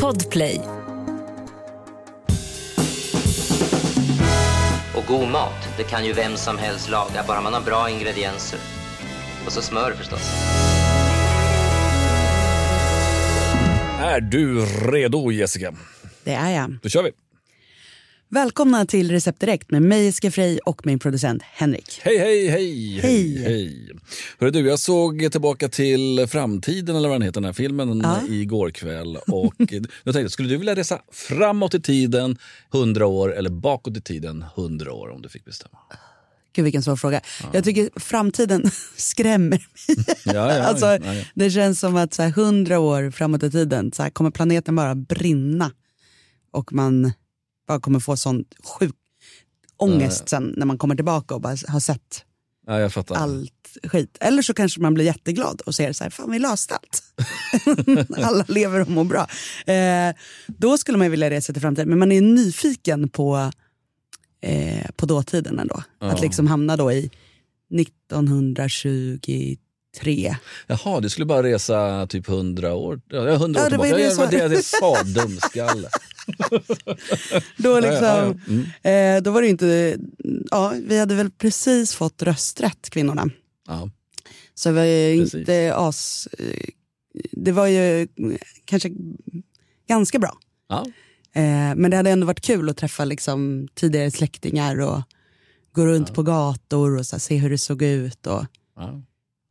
Podplay. Och god mat, det kan ju vem som helst laga, bara man har bra ingredienser. Och så smör förstås. Är du redo Jessica? Det är jag. Då kör vi. Välkomna till Recept Direkt med mig Jessica Frey och min producent Henrik. Hej, hej, hej! Hej. hej. Hörru du, jag såg tillbaka till framtiden, eller vad den heter, den här filmen, Ja. igår kväll. Och jag tänkte, skulle du vilja resa framåt i tiden 100 år eller bakåt i tiden 100 år om du fick bestämma? Gud vilken svår fråga. Jag tycker framtiden skrämmer mig. Ja, ja, alltså, ja, ja. Det känns som att så här, 100 år framåt i tiden så här, kommer planeten bara brinna. Och man bara kommer få sån sjuk ångest sen när man kommer tillbaka och bara har sett Ja, jag allt skit. Eller så kanske man blir jätteglad och ser så här, fan vi löste allt. Alla lever och mår bra. Eh, då skulle man vilja resa till framtiden, men man är nyfiken på, eh, på dåtiden ändå. Att liksom hamna då i 1923. Jaha, du skulle bara resa typ 100 år? Ja, 100 år Ja, det var tillbaka. ju det Ja, jag var det jag sa, dumskalle. Då, liksom, ja, ja. Eh, då var det inte, ja, vi hade väl precis fått rösträtt kvinnorna. Så det var ju Precis. inte as... Det var ju kanske ganska bra. Eh, men det hade ändå varit kul att träffa liksom, tidigare släktingar och gå runt på gator och så här, se hur det såg ut och,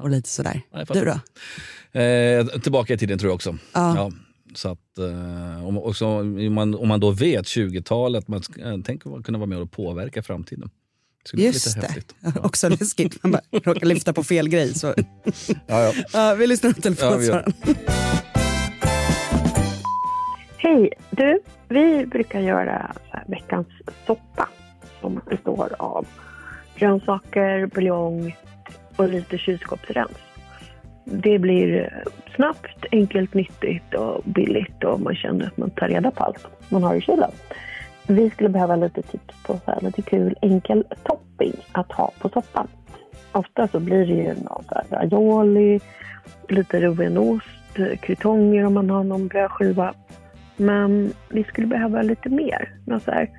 och lite sådär. Du då? Eh, tillbaka i tiden tror jag också. Ja. Så att, eh, om, också, om, man, om man då vet 20-talet, man, eh, tänk att kunna vara med och påverka framtiden. Det Just det. häftigt. Också läskigt. Man bara råkar lyfta på fel grej. Så. Ja, ja. Ja, vi lyssnar på Ja, telefonsvararen. Hej! Du, vi brukar göra så här veckans soppa som består av grönsaker, buljong och lite kylskåpsrens. Det blir snabbt, enkelt, nyttigt och billigt och man känner att man tar reda på allt man har i kylen. Vi skulle behöva lite tips på så här, lite kul enkel topping att ha på soppan. Ofta så blir det ju någon så här aioli, lite ruvenost, krutonger om man har någon brödskiva men vi skulle behöva lite mer. Något så här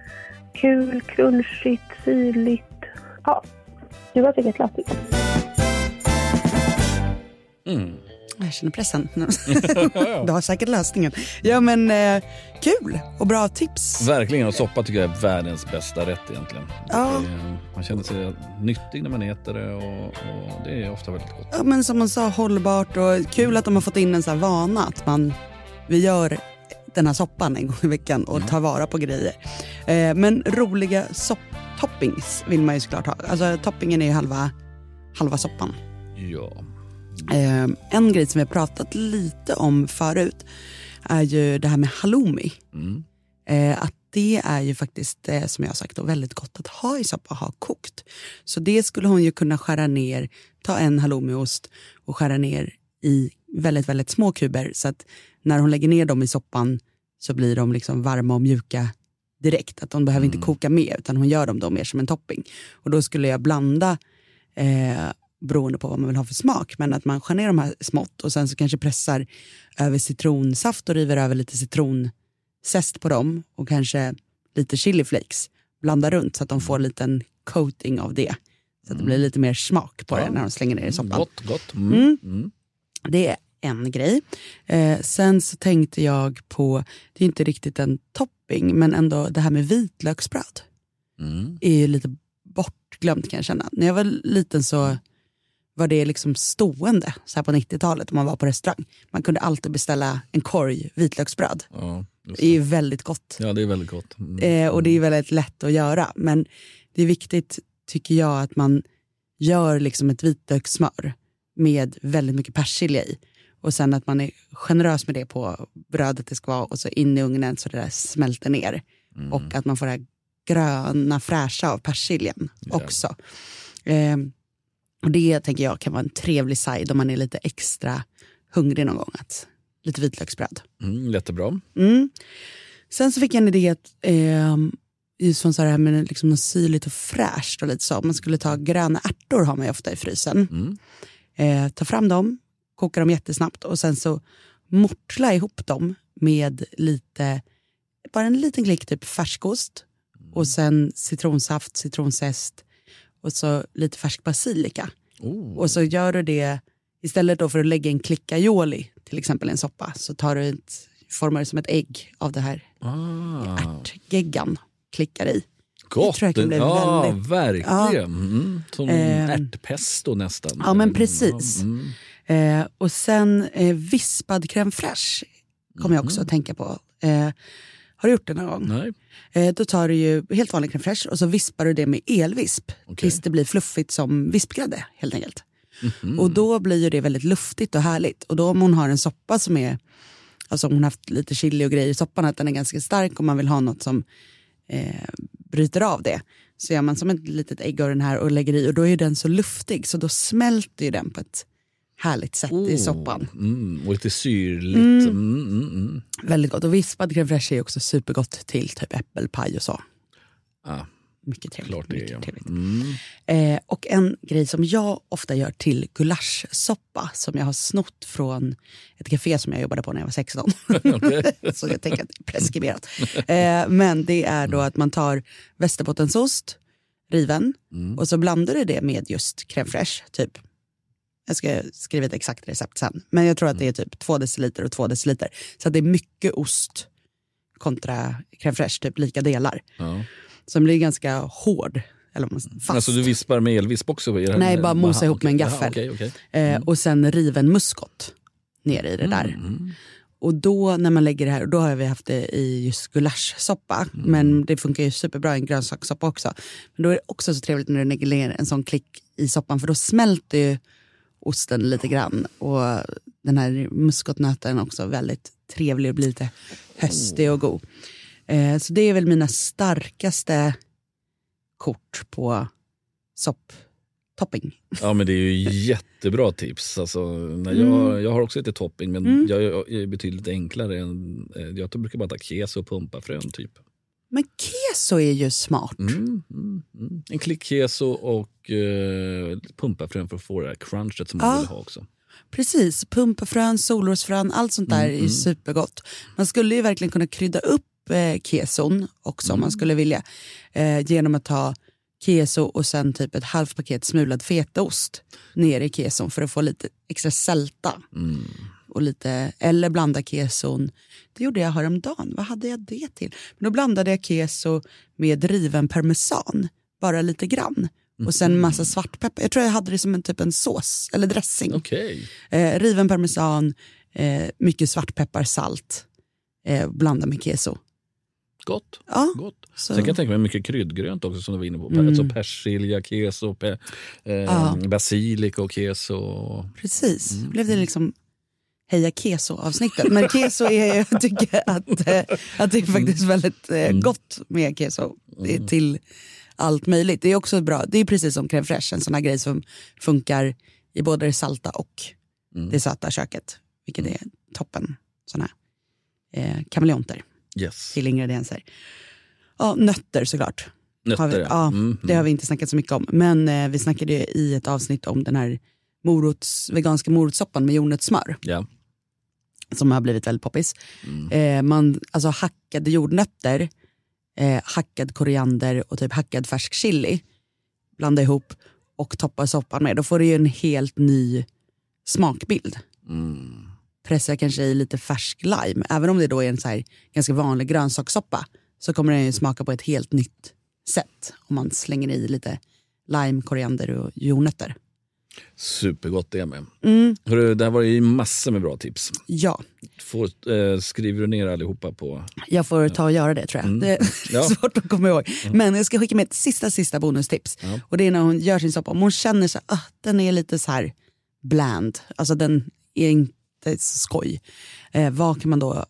kul, crunchigt, syrligt. Ja, du har säkert lösning. Mm. Jag känner pressen. du har säkert lösningen. Ja men eh, kul och bra tips. Verkligen, och soppa tycker jag är världens bästa rätt egentligen. Ja. Är- Man känner sig nyttig när man äter det och, och det är ofta väldigt gott. Ja, men som man sa, hållbart och kul att de har fått in en sån här vana att man, vi gör den här soppan en gång i veckan och tar vara på grejer. Eh, men roliga sopptoppings vill man ju såklart ha. Alltså toppingen är ju halva, halva soppan. Ja. Eh, en grej som vi har pratat lite om förut är ju det här med halloumi. Mm. Eh, att det är ju faktiskt, eh, som jag har sagt, då, väldigt gott att ha i soppa, ha kokt. Så det skulle hon ju kunna skära ner, ta en halloumiost och skära ner i väldigt, väldigt små kuber så att när hon lägger ner dem i soppan så blir de liksom varma och mjuka direkt. Att de behöver inte koka med utan hon gör dem då mer som en topping. Och då skulle jag blanda eh, beroende på vad man vill ha för smak. Men att man skär ner de här smått och sen så kanske pressar över citronsaft och river över lite citronzest på dem och kanske lite chiliflakes. Blanda runt så att de får en liten coating av det. Så att det blir lite mer smak på det när de slänger ner i soppan. Gott, gott. Mm. Mm. Mm. Det är en grej. Eh, sen så tänkte jag på, det är inte riktigt en topping, men ändå det här med vitlöksbröd Mm. är ju lite bortglömt kan jag känna. När jag var liten så var det liksom stående så här på 90-talet om man var på restaurang. Man kunde alltid beställa en korg vitlöksbröd. Ja, Det är ju väldigt gott. ja, det är väldigt gott. Mm. Eh, och det är väldigt lätt att göra. Men det är viktigt, tycker jag, att man gör liksom ett vitlökssmör med väldigt mycket persilja i. Och sen att man är generös med det på brödet det ska vara och så in i ugnen så det där smälter ner. Mm. Och att man får det här gröna fräscha av persiljan också. Eh, och det tänker jag kan vara en trevlig side om man är lite extra hungrig någon gång. Att, lite vitlöksbröd. Mm, jättebra. Mm. Sen så fick jag en idé att, eh, just från så här med liksom något syrligt och fräscht och lite så. Man skulle ta gröna ärtor har man ju ofta i frysen. Mm. Eh, ta fram dem, koka dem jättesnabbt och sen så mortla ihop dem med lite, bara en liten klick typ färskost och sen citronsaft, citronzest och så lite färsk basilika. Oh. Och så gör du det, istället då för att lägga en klick aioli, till exempel en soppa, så tar du ett, formar det som ett ägg av det här Ah, ärtgeggan, klickar i. gott! tror kan bli ja, väldigt- verkligen. Mm, som Ehm. ärtpesto nästan. Ja, men precis. Mm. Eh, och sen eh, vispad crème fraîche kommer jag också att tänka på. Eh, har du gjort det någon gång? Nej. Eh, då tar du ju helt vanlig crème fraîche och så vispar du det med elvisp Okej. tills det blir fluffigt som vispgrädde helt enkelt. Mhm. Och då blir ju det väldigt luftigt och härligt. Och då om hon har en soppa som är, alltså om hon har haft lite chili och grejer i soppan, att den är ganska stark och man vill ha något som eh, bryter av det. Så gör man som ett litet ägg av den här och lägger i och då är den så luftig så då smälter ju den på ett härligt sätt i soppan. Mm, och lite syrligt. Mm. Mm, mm, Väldigt gott. Och vispad crème fraîche är också supergott till typ äppelpaj och så. Ah, Mycket trevligt. det mycket ja. trevligt. Mm. Eh, och en grej som jag ofta gör till gulaschsoppa som jag har snott från ett café som jag jobbade på när jag var 16. så jag tänker att det är preskriberat. Eh, men det är då att man tar västerbottensost, riven, och så blandar du det med just crème fraîche. Typ. Jag ska skriva ett exakt recept sen. Men jag tror att det är typ två deciliter och två deciliter. Så det är mycket ost kontra crème fraîche, typ lika delar. Ja. Som blir ganska hård. Eller fast. Alltså du vispar med elvisp också? Nej, bara mosa Aha, ihop med en gaffel. Jaha, okej, okej. Eh, och sen riven muskot ner i det där. Mm. Och då när man lägger det här, och då har vi haft det i just gulaschsoppa. Mm. Men det funkar ju superbra i en grönsakssoppa också. Men då är det också så trevligt när du lägger ner en sån klick i soppan för då smälter ju osten lite grann. Och den här muskotnöten är också väldigt trevlig och blir lite höstig och god. Eh, så det är väl mina starkaste kort på sopptopping. Ja men det är ju jättebra tips. Alltså, när jag, jag har också lite topping men Mm. jag, jag är betydligt enklare. Än, eh, jag brukar bara ta keso och pumpafrön typ. Men keso är ju smart. Mm, mm, mm. En klick keso och eh, pumpafrön för att få det här crunchet som man Ja. vill ha också. Precis, pumpafrön, solrosfrön, allt sånt där är ju supergott. Man skulle ju verkligen kunna krydda upp eh, keson också om man skulle vilja. Eh, genom att ta keso och sen typ ett halvt paket smulad fetaost ner i keson för att få lite extra sälta. Och lite, eller blanda keson. Det gjorde jag häromdagen. Vad hade jag det till? Men då blandade jag keso med riven parmesan. Bara lite grann. Och sen massa svartpeppar. Jag tror jag hade det som en typ en sås eller dressing. Okej. Eh, riven parmesan, eh, mycket svartpeppar, salt. Eh, blanda med keso. Gott. Ja, Gott. så- Sen kan jag tänka mig mycket kryddgrönt också som du var inne på. Mm. Alltså persilja, keso, pe, eh, Ja. basilika och keso. precis. Blev det liksom heja keso-avsnittet. Men keso är, jag tycker att, eh, att det är faktiskt väldigt eh, gott med keso eh, till allt möjligt. Det är också bra, det är precis som crème fraîche, en sån här grej som funkar i både det salta och det söta köket. Vilket är toppen. Såna här eh, kameleonter Yes. till ingredienser. Ja, nötter såklart. Nötter, vi, ja. Mm, Det har vi inte snackat så mycket om. Men eh, vi snackade i ett avsnitt om den här morots, veganska morotssoppan med jordnötssmör Ja. Som har blivit väldigt poppis. Eh, man, alltså hackade jordnötter, eh, hackad koriander och typ hackad färsk chili. Blanda ihop och toppa soppan med. Då får du ju en helt ny smakbild. Pressa kanske i lite färsk lime. Även om det då är en så ganska vanlig grönsakssoppa så kommer den ju smaka på ett helt nytt sätt. Om man slänger i lite lime, koriander och jordnötter. Supergott det med. Mm, Hörru, det här var ju massor med bra tips. ja, Får, eh, skriver du ner allihopa på... Jag får ta och göra det tror jag. Det är Ja. svårt att komma ihåg. Men jag ska skicka med ett sista, sista bonustips. Och det är när hon gör sin soppa. Om hon känner så ah, den är lite så här bland, alltså den är inte så skoj. Eh, vad kan man då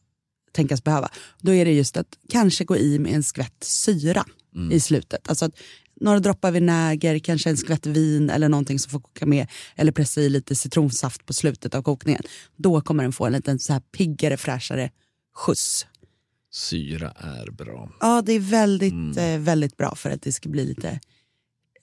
tänkas behöva? Då är det just att kanske gå i med en skvätt syra i slutet. Alltså att några droppar vinäger, kanske en skvätt vin eller någonting som får koka med. Eller pressa i lite citronsaft på slutet av kokningen. Då kommer den få en liten så här piggare, fräschare skjuts. Syra är bra. Ja, det är väldigt, eh, väldigt bra för att det ska bli lite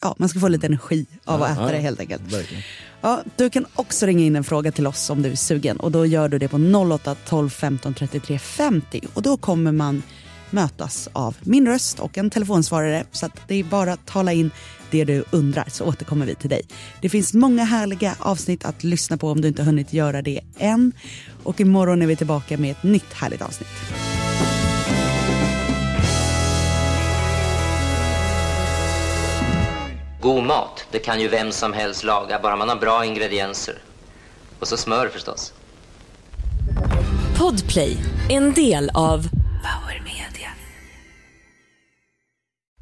ja, man ska få lite energi av att Ja, äta det helt enkelt. Verkligen. Ja, du kan också ringa in en fråga till oss om du är sugen och då gör du det på 08 12 15 33 50 och då kommer man mötas av min röst och en telefonsvarare så att det är bara att tala in det du undrar så återkommer vi till dig. Det finns många härliga avsnitt att lyssna på om du inte hunnit göra det än och imorgon är vi tillbaka med ett nytt härligt avsnitt. God mat, det kan ju vem som helst laga, bara man har bra ingredienser. Och så smör förstås. Podplay, en del av